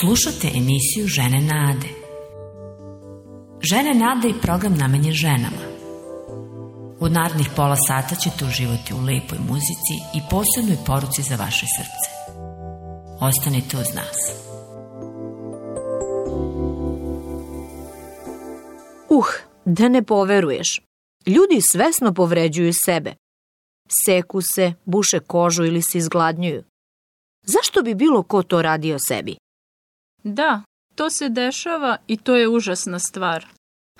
Slušate emisiju Žene Nade. Žene Nade i program namenjen ženama. U narednih pola sata ćete uživati u lepoj muzici i posebnoj poruci za vaše srce. Ostanite uz nas. Uh, da ne poveruješ. Ljudi svesno povređuju sebe. Seku se, buše kožu ili se izgladnjuju. Zašto bi bilo ko to radio sebi? Da, to se dešava i to je užasna stvar.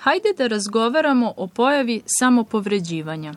Hajde da razgovaramo o pojavi samopovređivanja.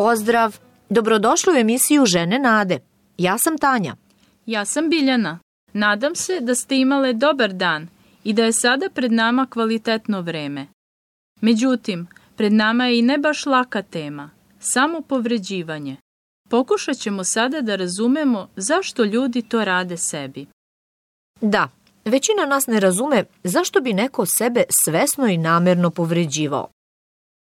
Pozdrav! Dobrodošli u emisiju Žene Nade. Ja sam Tanja. Ja sam Biljana. Nadam se da ste imale dobar dan i da je sada pred nama kvalitetno vreme. Međutim, pred nama je i ne baš laka tema, samo povređivanje. Pokušat ćemo sada da razumemo zašto ljudi to rade sebi. Da, većina nas ne razume zašto bi neko sebe svesno i namerno povređivao.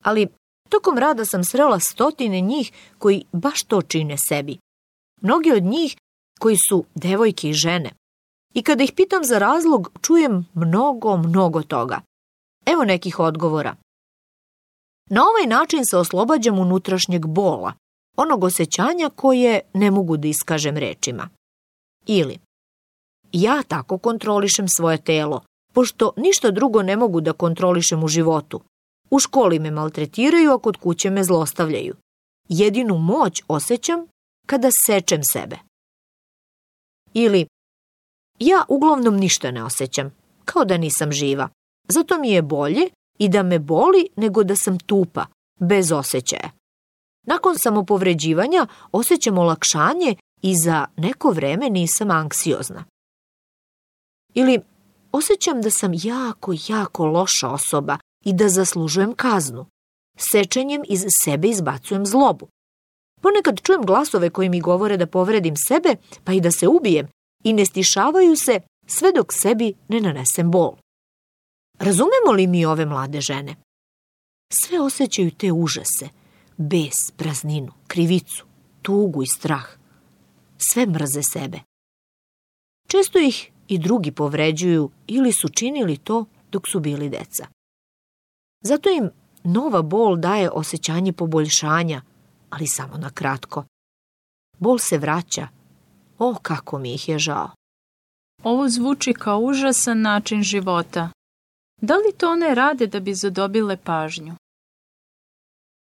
Ali tokom rada sam srela stotine njih koji baš to čine sebi. Mnogi od njih koji su devojke i žene. I kada ih pitam za razlog, čujem mnogo, mnogo toga. Evo nekih odgovora. Na ovaj način se oslobađam unutrašnjeg bola, onog osjećanja koje ne mogu da iskažem rečima. Ili, ja tako kontrolišem svoje telo, pošto ništa drugo ne mogu da kontrolišem u životu. U školi me maltretiraju, a kod kuće me zlostavljaju. Jedinu moć osjećam kada sečem sebe. Ili, ja uglavnom ništa ne osjećam, kao da nisam živa. Zato mi je bolje i da me boli nego da sam tupa, bez osjećaja. Nakon samopovređivanja osjećam olakšanje i za neko vreme nisam anksiozna. Ili osjećam da sam jako, jako loša osoba i da zaslužujem kaznu. Sečenjem iz sebe izbacujem zlobu. Ponekad čujem glasove koji mi govore da povredim sebe, pa i da se ubijem, i ne stišavaju se sve dok sebi ne nanesem bol. Razumemo li mi ove mlade žene? Sve osjećaju te užase, bes, prazninu, krivicu, tugu i strah. Sve mrze sebe. Često ih i drugi povređuju ili su činili to dok su bili deca. Zato im nova bol daje osjećanje poboljšanja, ali samo na kratko. Bol se vraća. O, kako mi ih je žao. Ovo zvuči kao užasan način života. Da li to one rade da bi zadobile pažnju?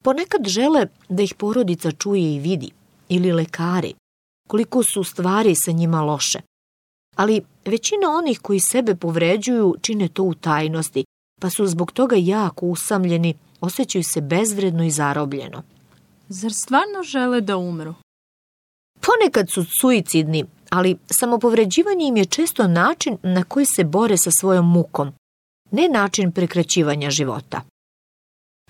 Ponekad žele da ih porodica čuje i vidi, ili lekari, koliko su stvari sa njima loše. Ali većina onih koji sebe povređuju čine to u tajnosti, pa su zbog toga jako usamljeni, osjećaju se bezvredno i zarobljeno. Zar stvarno žele da umru? Ponekad su suicidni, ali samopovređivanje im je često način na koji se bore sa svojom mukom, ne način prekraćivanja života.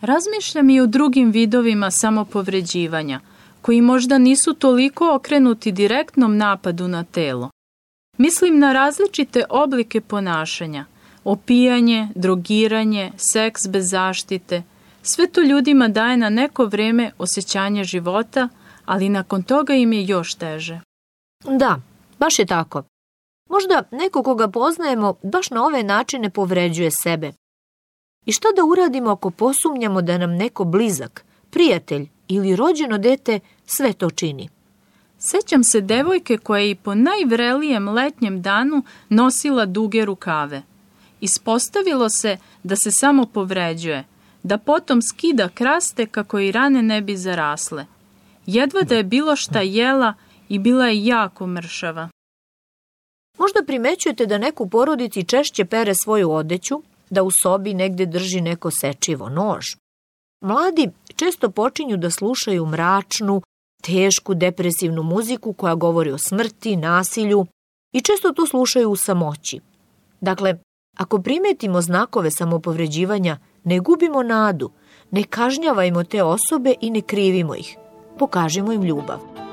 Razmišljam i o drugim vidovima samopovređivanja, koji možda nisu toliko okrenuti direktnom napadu na telo. Mislim na različite oblike ponašanja, opijanje, drogiranje, seks bez zaštite. Sve to ljudima daje na neko vreme osjećanje života, ali nakon toga im je još teže. Da, baš je tako. Možda neko koga poznajemo baš na ove načine povređuje sebe. I šta da uradimo ako posumnjamo da nam neko blizak, prijatelj ili rođeno dete sve to čini? Sećam se devojke koja je i po najvrelijem letnjem danu nosila duge rukave. Ispostavilo se da se samo povređuje, da potom skida kraste kako i rane ne bi zarasle. Jedva da je bilo šta jela i bila je jako mršava. Možda primećujete da neku porodici češće pere svoju odeću, da u sobi negde drži neko sečivo nož. Mladi često počinju da slušaju mračnu, tešku, depresivnu muziku koja govori o smrti, nasilju i često to slušaju u samoći. Dakle, ako primetimo znakove samopovređivanja, ne gubimo nadu, ne kažnjavajmo te osobe i ne krivimo ih. Pokažimo im ljubav.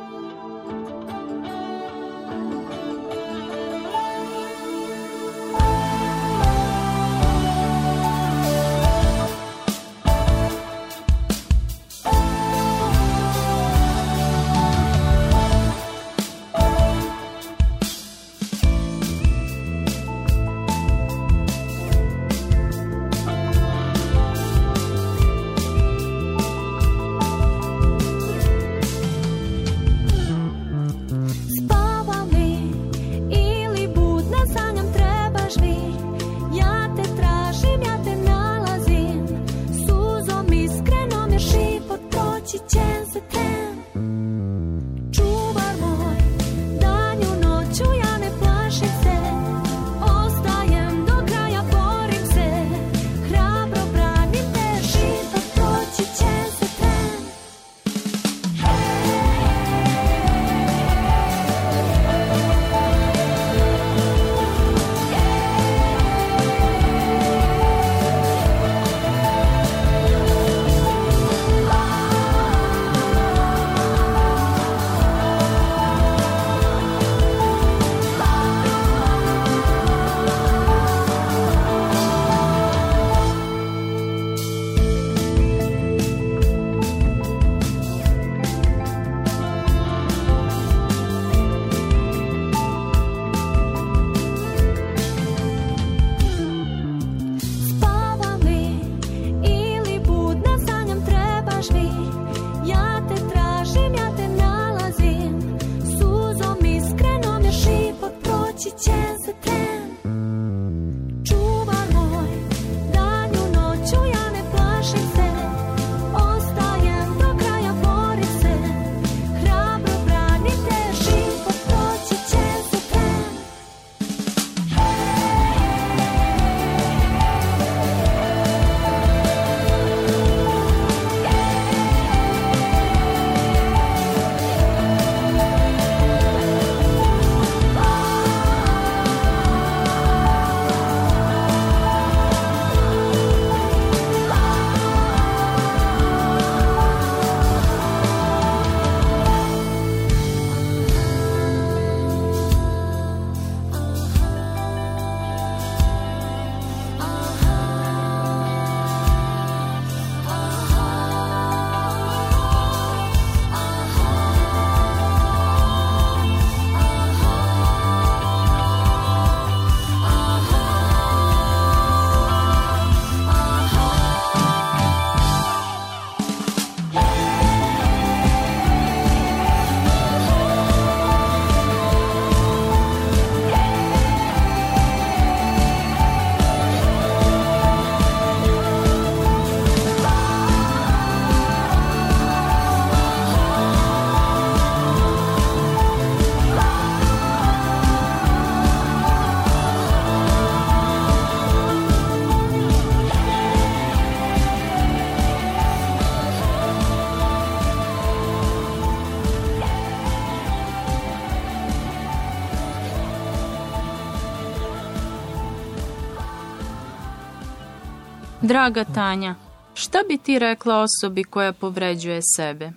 Draga Tanja, šta bi ti rekla osobi koja povređuje sebe?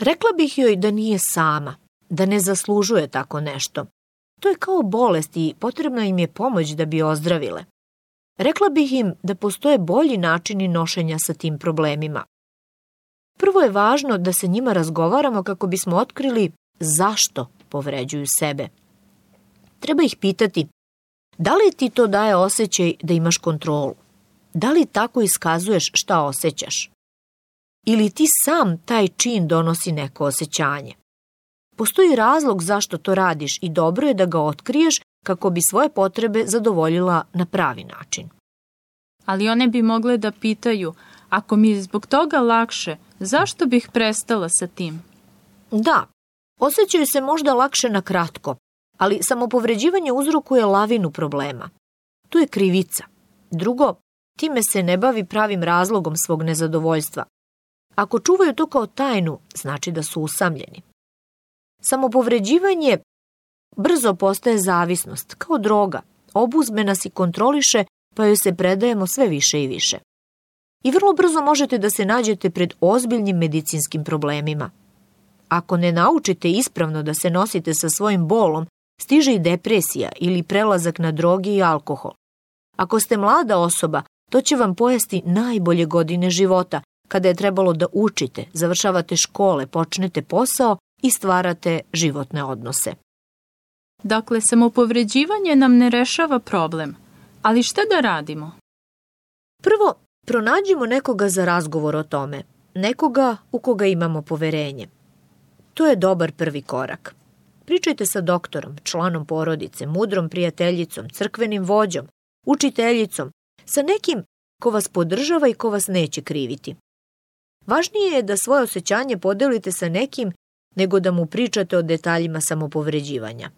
Rekla bih joj da nije sama, da ne zaslužuje tako nešto. To je kao bolest i potrebna im je pomoć da bi ozdravile. Rekla bih im da postoje bolji načini nošenja sa tim problemima. Prvo je važno da se njima razgovaramo kako bismo otkrili zašto povređuju sebe. Treba ih pitati da li ti to daje osjećaj da imaš kontrolu? Da li tako iskazuješ šta osjećaš? Ili ti sam taj čin donosi neko osjećanje? Postoji razlog zašto to radiš i dobro je da ga otkriješ kako bi svoje potrebe zadovoljila na pravi način. Ali one bi mogle da pitaju, ako mi je zbog toga lakše, zašto bih prestala sa tim? Da, osjećaju se možda lakše na kratko, ali samopovređivanje uzrokuje lavinu problema. Tu je krivica. Drugo, time se ne bavi pravim razlogom svog nezadovoljstva. Ako čuvaju to kao tajnu, znači da su usamljeni. Samopovređivanje brzo postaje zavisnost, kao droga. Obuzme nas i kontroliše, pa joj se predajemo sve više i više. I vrlo brzo možete da se nađete pred ozbiljnim medicinskim problemima. Ako ne naučite ispravno da se nosite sa svojim bolom, stiže i depresija ili prelazak na drogi i alkohol. Ako ste mlada osoba, to će vam pojesti najbolje godine života, kada je trebalo da učite, završavate škole, počnete posao i stvarate životne odnose. Dakle, samopovređivanje nam ne rešava problem. Ali šta da radimo? Prvo, pronađimo nekoga za razgovor o tome, nekoga u koga imamo poverenje. To je dobar prvi korak. Pričajte sa doktorom, članom porodice, mudrom prijateljicom, crkvenim vođom, učiteljicom, sa nekim ko vas podržava i ko vas neće kriviti. Važnije je da svoje osjećanje podelite sa nekim nego da mu pričate o detaljima samopovređivanja.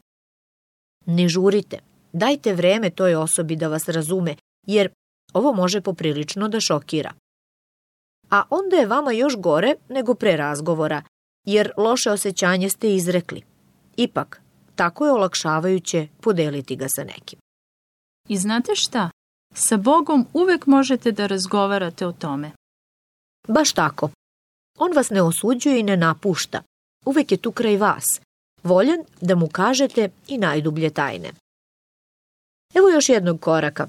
Ne žurite, dajte vreme toj osobi da vas razume, jer ovo može poprilično da šokira. A onda je vama još gore nego pre razgovora, jer loše osjećanje ste izrekli. Ipak, tako je olakšavajuće podeliti ga sa nekim. I znate šta? Sa Bogom uvek možete da razgovarate o tome. Baš tako. On vas ne osuđuje i ne napušta. Uvek je tu kraj vas, voljen da mu kažete i najdublje tajne. Evo još jednog koraka.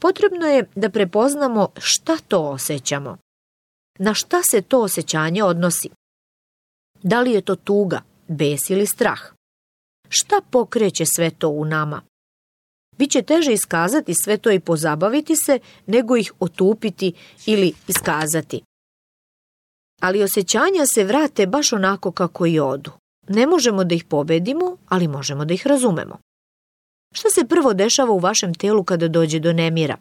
Potrebno je da prepoznamo šta to osjećamo. Na šta se to osjećanje odnosi? Da li je to tuga, bes ili strah? Šta pokreće sve to u nama? Biće teže iskazati sve to i pozabaviti se, nego ih otupiti ili iskazati. Ali osjećanja se vrate baš onako kako i odu. Ne možemo da ih pobedimo, ali možemo da ih razumemo. Šta se prvo dešava u vašem telu kada dođe do nemira?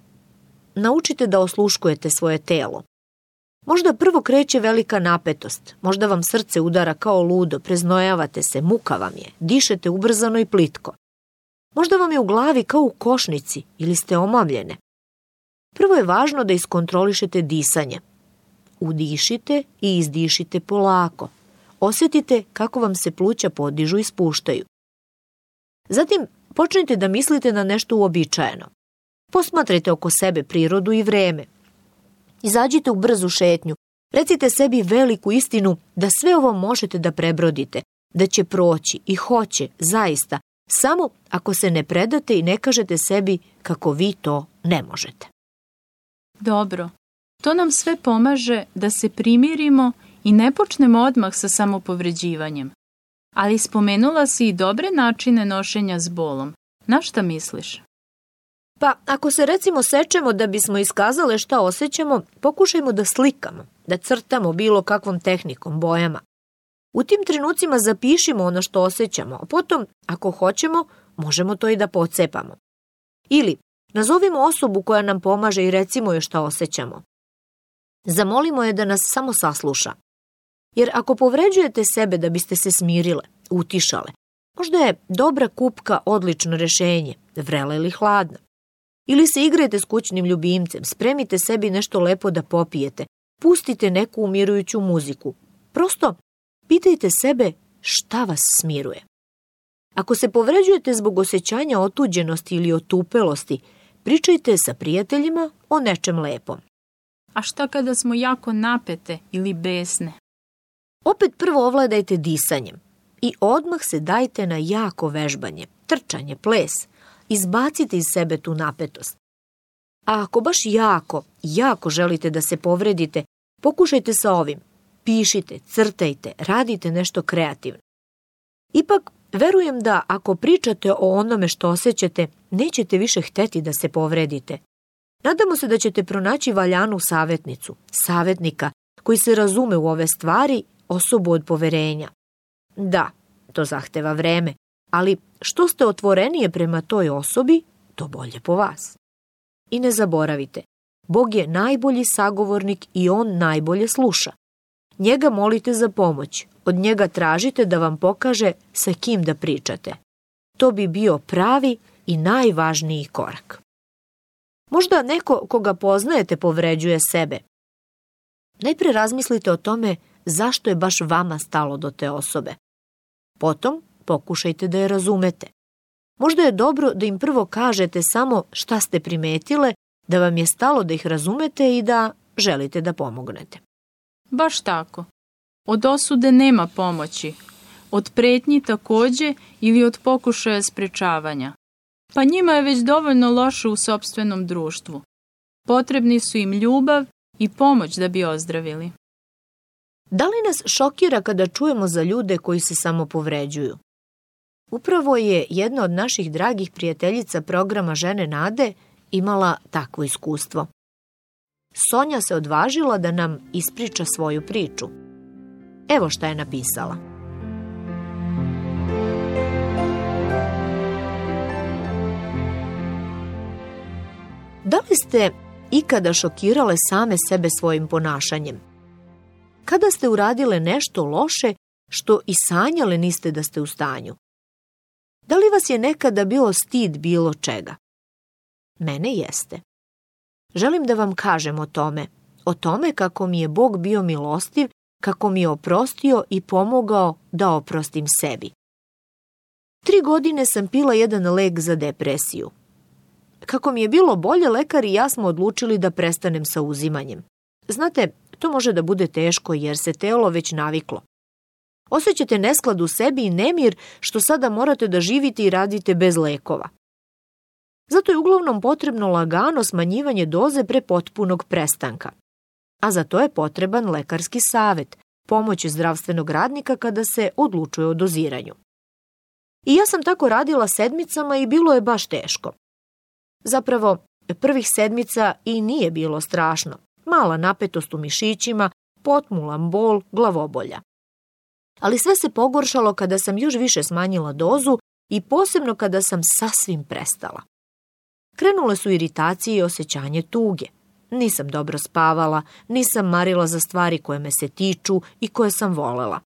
Naučite da osluškujete svoje telo. Možda prvo kreće velika napetost, možda vam srce udara kao ludo, preznojavate se, muka vam je, dišete ubrzano i plitko. Možda vam je u glavi kao u košnici ili ste omamljene. Prvo je važno da iskontrolišete disanje. Udišite i izdišite polako. Osjetite kako vam se pluća podižu i spuštaju. Zatim počnite da mislite na nešto uobičajeno. Posmatrajte oko sebe prirodu i vreme. Izađite u brzu šetnju. Recite sebi veliku istinu da sve ovo možete da prebrodite, da će proći i hoće, zaista, samo ako se ne predate i ne kažete sebi kako vi to ne možete. Dobro, to nam sve pomaže da se primirimo i ne počnemo odmah sa samopovređivanjem. Ali spomenula si i dobre načine nošenja s bolom. Na šta misliš? Pa, ako se recimo sečemo da bismo iskazale šta osjećamo, pokušajmo da slikamo, da crtamo bilo kakvom tehnikom, bojama. U tim trenucima zapišimo ono što osjećamo, a potom, ako hoćemo, možemo to i da pocepamo. Ili, nazovimo osobu koja nam pomaže i recimo joj šta osjećamo. Zamolimo je da nas samo sasluša. Jer ako povređujete sebe da biste se smirile, utišale, možda je dobra kupka odlično rešenje, vrela ili hladna. Ili se igrajte s kućnim ljubimcem, spremite sebi nešto lepo da popijete, pustite neku umirujuću muziku. Prosto pitajte sebe šta vas smiruje. Ako se povređujete zbog osjećanja otuđenosti ili otupelosti, pričajte sa prijateljima o nečem lepom. A šta kada smo jako napete ili besne? Opet prvo ovladajte disanjem i odmah se dajte na jako vežbanje, trčanje, ples. Izbacite iz sebe tu napetost. A ako baš jako, jako želite da se povredite, pokušajte sa ovim. Pišite, crtajte, radite nešto kreativno. Ipak, verujem da ako pričate o onome što osjećate, nećete više hteti da se povredite. Nadamo se da ćete pronaći valjanu savjetnicu, savjetnika koji se razume u ove stvari, osobu od poverenja. Da, to zahteva vreme, ali što ste otvorenije prema toj osobi, to bolje po vas. I ne zaboravite, Bog je najbolji sagovornik i On najbolje sluša. Njega molite za pomoć, od njega tražite da vam pokaže sa kim da pričate. To bi bio pravi i najvažniji korak. Možda neko koga poznajete povređuje sebe. Najpre razmislite o tome zašto je baš vama stalo do te osobe. Potom pokušajte da je razumete. Možda je dobro da im prvo kažete samo šta ste primetile, da vam je stalo da ih razumete i da želite da pomognete. Baš tako. Od osude nema pomoći. Od pretnji takođe ili od pokušaja sprečavanja. Pa njima je već dovoljno loše u sobstvenom društvu. Potrebni su im ljubav i pomoć da bi ozdravili. Da li nas šokira kada čujemo za ljude koji se samo povređuju? Upravo je jedna od naših dragih prijateljica programa Žene Nade imala takvo iskustvo. Sonja se odvažila da nam ispriča svoju priču. Evo šta je napisala. Da li ste ikada šokirale same sebe svojim ponašanjem? Kada ste uradile nešto loše što i sanjale niste da ste u stanju? Da li vas je nekada bilo stid bilo čega? Mene jeste. Želim da vam kažem o tome, o tome kako mi je Bog bio milostiv, kako mi je oprostio i pomogao da oprostim sebi. Tri godine sam pila jedan lek za depresiju. Kako mi je bilo bolje, lekar i ja smo odlučili da prestanem sa uzimanjem. Znate, to može da bude teško jer se telo već naviklo. Osećate nesklad u sebi i nemir što sada morate da živite i radite bez lekova. Zato je uglavnom potrebno lagano smanjivanje doze pre potpunog prestanka. A za to je potreban lekarski savet, pomoć zdravstvenog radnika kada se odlučuje o doziranju. I ja sam tako radila sedmicama i bilo je baš teško. Zapravo, prvih sedmica i nije bilo strašno. Mala napetost u mišićima, potmulan bol, glavobolja. Ali sve se pogoršalo kada sam još više smanjila dozu i posebno kada sam sasvim prestala. Krenule su iritacije i osjećanje tuge. Nisam dobro spavala, nisam marila za stvari koje me se tiču i koje sam volela.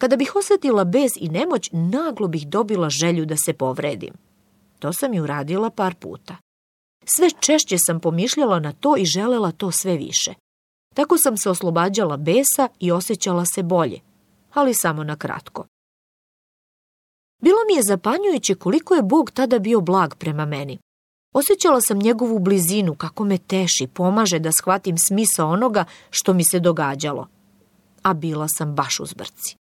Kada bih osetila bez i nemoć, naglo bih dobila želju da se povredim. To sam i uradila par puta. Sve češće sam pomišljala na to i želela to sve više. Tako sam se oslobađala besa i osjećala se bolje, ali samo na kratko. Bilo mi je zapanjujuće koliko je Bog tada bio blag prema meni. Osjećala sam njegovu blizinu, kako me teši, pomaže da shvatim smisa onoga što mi se događalo. A bila sam baš u zbrci.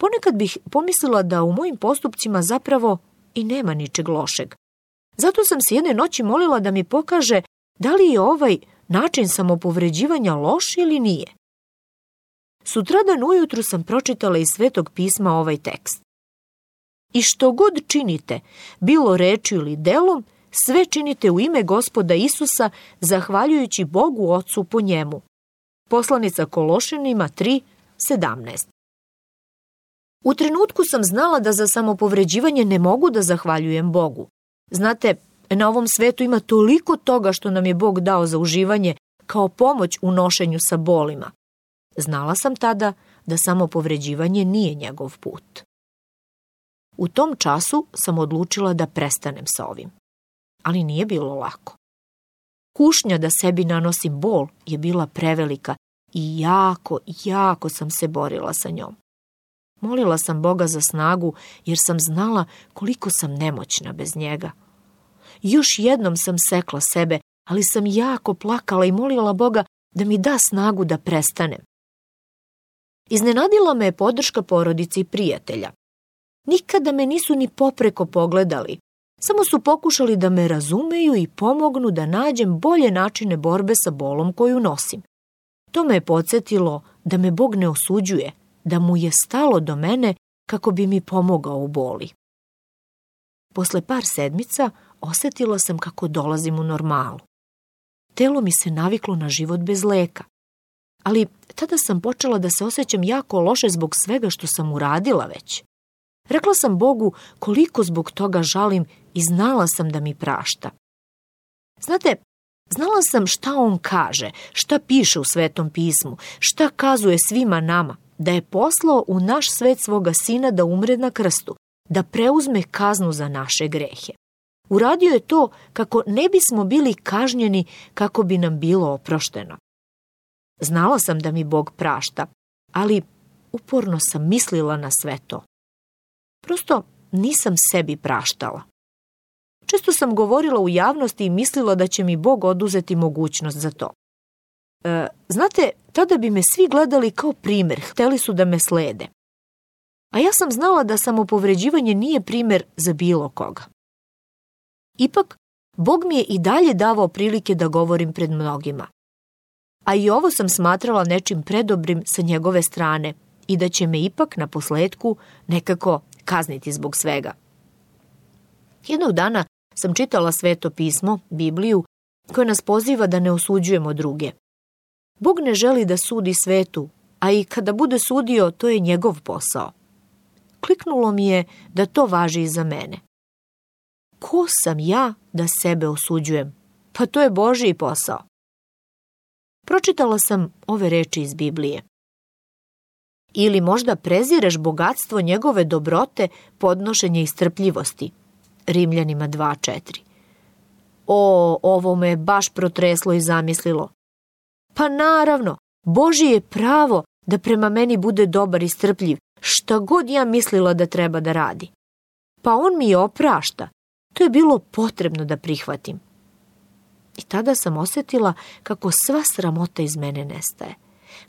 Ponekad bih pomislila da u mojim postupcima zapravo i nema ničeg lošeg. Zato sam se jedne noći molila da mi pokaže da li je ovaj način samopovređivanja loš ili nije. Sutradan ujutru sam pročitala iz Svetog pisma ovaj tekst. I što god činite, bilo reči ili delom, sve činite u ime gospoda Isusa, zahvaljujući Bogu Otcu po njemu. Poslanica Kološinima 3.17 U trenutku sam znala da za samopovređivanje ne mogu da zahvaljujem Bogu. Znate, na ovom svetu ima toliko toga što nam je Bog dao za uživanje kao pomoć u nošenju sa bolima. Znala sam tada da samopovređivanje nije njegov put. U tom času sam odlučila da prestanem sa ovim. Ali nije bilo lako. Kušnja da sebi nanosim bol je bila prevelika i jako, jako sam se borila sa njom. Molila sam Boga za snagu jer sam znala koliko sam nemoćna bez njega. Još jednom sam sekla sebe, ali sam jako plakala i molila Boga da mi da snagu da prestanem. Iznenadila me je podrška porodice i prijatelja. Nikada me nisu ni popreko pogledali. Samo su pokušali da me razumeju i pomognu da nađem bolje načine borbe sa bolom koju nosim. To me je podsjetilo da me Bog ne osuđuje, da mu je stalo do mene kako bi mi pomogao u boli. Posle par sedmica osetila sam kako dolazim u normalu. Telo mi se naviklo na život bez leka. Ali tada sam počela da se osjećam jako loše zbog svega što sam uradila već. Rekla sam Bogu koliko zbog toga žalim i znala sam da mi prašta. Znate, Znala sam šta on kaže, šta piše u Svetom pismu, šta kazuje svima nama, da je poslao u naš svet svoga sina da umre na krstu, da preuzme kaznu za naše grehe. Uradio je to kako ne bismo bili kažnjeni kako bi nam bilo oprošteno. Znala sam da mi Bog prašta, ali uporno sam mislila na sve to. Prosto nisam sebi praštala. Često sam govorila u javnosti i mislila da će mi Bog oduzeti mogućnost za to. E, znate, tada bi me svi gledali kao primer, hteli su da me slede. A ja sam znala da samopovređivanje nije primer za bilo koga. Ipak, Bog mi je i dalje davao prilike da govorim pred mnogima. A i ovo sam smatrala nečim predobrim sa njegove strane i da će me ipak na posledku nekako kazniti zbog svega. Jednog dana sam čitala sveto pismo, Bibliju, koje nas poziva da ne osuđujemo druge. Bog ne želi da sudi svetu, a i kada bude sudio, to je njegov posao. Kliknulo mi je da to važi i za mene. Ko sam ja da sebe osuđujem? Pa to je Božiji posao. Pročitala sam ove reči iz Biblije. Ili možda prezireš bogatstvo njegove dobrote, podnošenje i strpljivosti. Rimljanima 2.4. O, ovo me baš protreslo i zamislilo. Pa naravno, Boži je pravo da prema meni bude dobar i strpljiv, šta god ja mislila da treba da radi. Pa on mi je oprašta. To je bilo potrebno da prihvatim. I tada sam osetila kako sva sramota iz mene nestaje,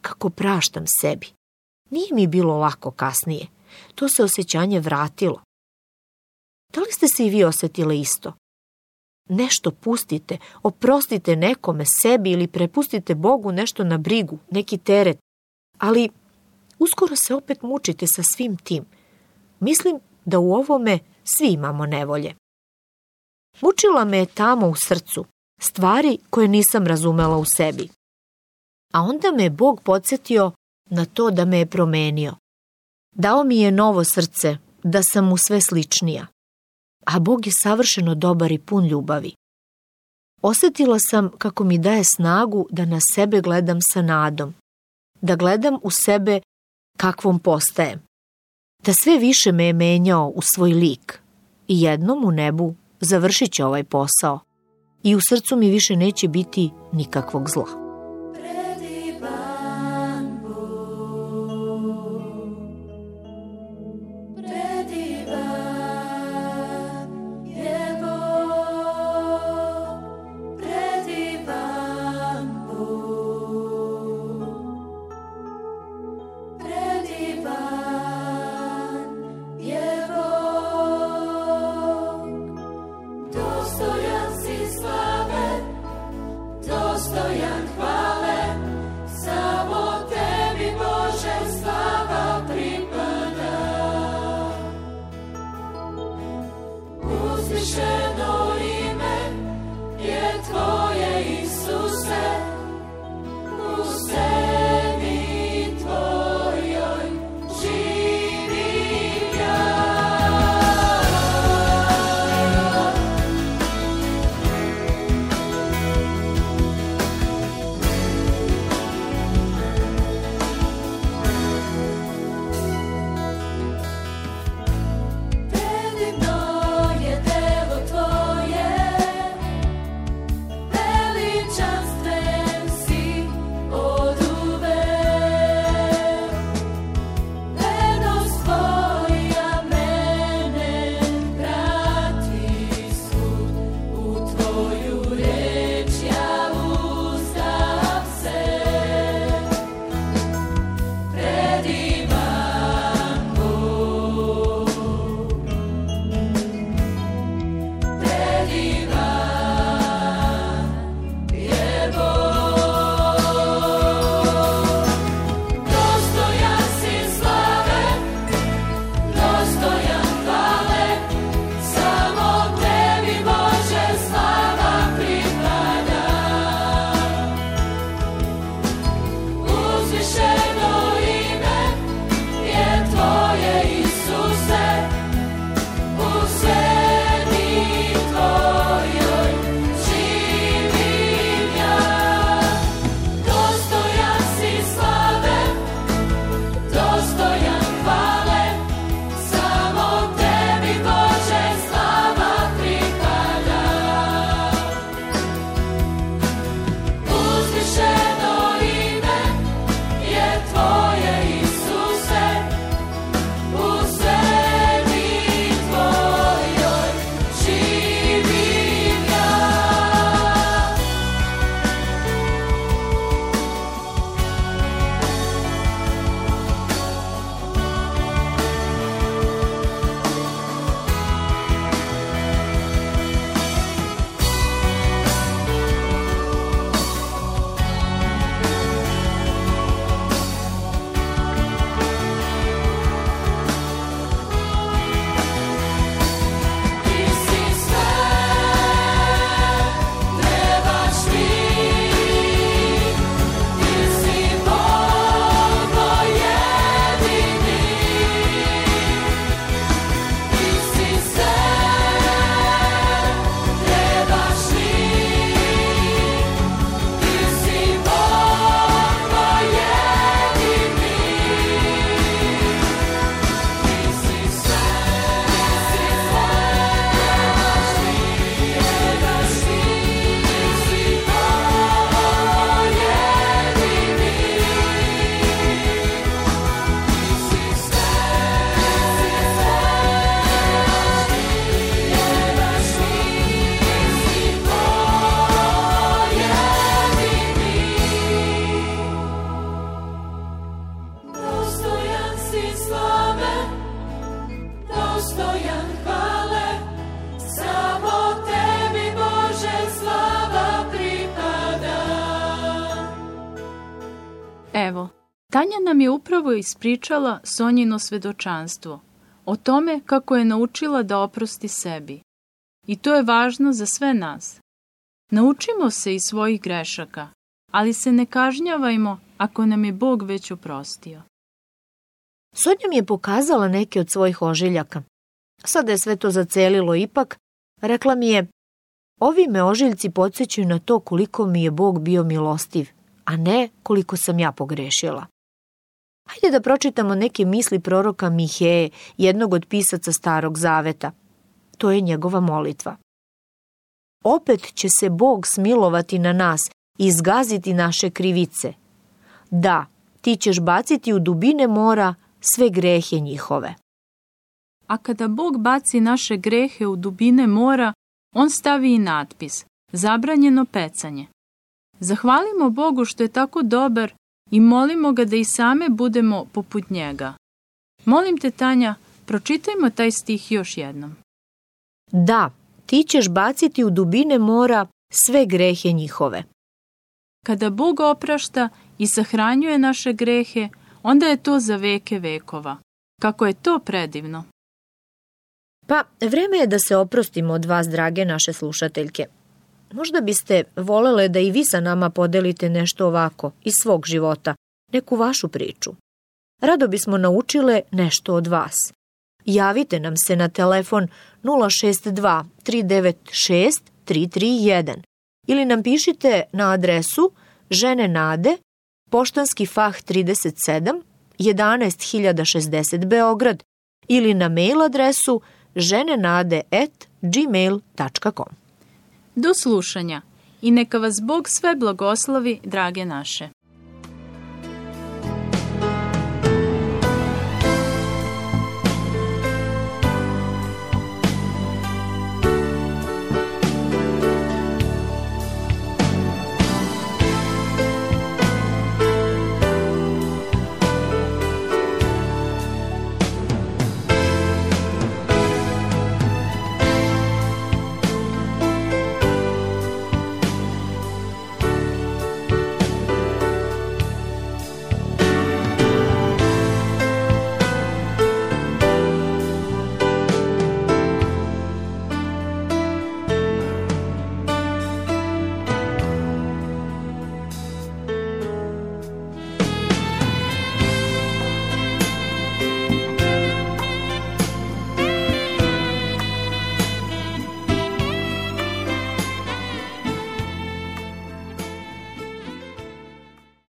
kako praštam sebi. Nije mi bilo lako kasnije. To se osjećanje vratilo. Da li ste se i vi osetile isto? Nešto pustite, oprostite nekome, sebi ili prepustite Bogu nešto na brigu, neki teret, ali uskoro se opet mučite sa svim tim. Mislim da u ovome svi imamo nevolje. Mučila me je tamo u srcu, stvari koje nisam razumela u sebi. A onda me je Bog podsjetio na to da me je promenio. Dao mi je novo srce, da sam mu sve sličnija. A Bog je savršeno dobar i pun ljubavi. Osetila sam kako mi daje snagu da na sebe gledam sa nadom, da gledam u sebe kakvom postajem, da sve više me je menjao u svoj lik i jednom u nebu završit će ovaj posao i u srcu mi više neće biti nikakvog zla. Ispričala Sonjino svedočanstvo o tome kako je naučila da oprosti sebi. I to je važno za sve nas. Naučimo se iz svojih grešaka, ali se ne kažnjavajmo ako nam je Bog već oprostio. Sonja mi je pokazala neke od svojih ožiljaka. Sada je sve to zacelilo ipak, rekla mi je, ovi me ožiljci podsjećaju na to koliko mi je Bog bio milostiv, a ne koliko sam ja pogrešila. Hajde da pročitamo neke misli proroka Miheje, jednog od pisaca Starog Zaveta. To je njegova molitva. Opet će se Bog smilovati na nas i izgaziti naše krivice. Da, ti ćeš baciti u dubine mora sve grehe njihove. A kada Bog baci naše grehe u dubine mora, on stavi i natpis Zabranjeno pecanje. Zahvalimo Bogu što je tako dobar i molimo ga da i same budemo poput njega. Molim te, Tanja, pročitajmo taj stih još jednom. Da, ti ćeš baciti u dubine mora sve grehe njihove. Kada Bog oprašta i sahranjuje naše grehe, onda je to za veke vekova. Kako je to predivno. Pa, vreme je da se oprostimo od vas, drage naše slušateljke. Možda biste volele da i vi sa nama podelite nešto ovako iz svog života, neku vašu priču. Rado bismo naučile nešto od vas. Javite nam se na telefon 062 396 331 ili nam pišite na adresu Žene Nade, Poštanski fah 37, 11060 Beograd ili na mail adresu ženenade.gmail.com Do slušanja i neka vas Bog sve blagoslovi, drage naše.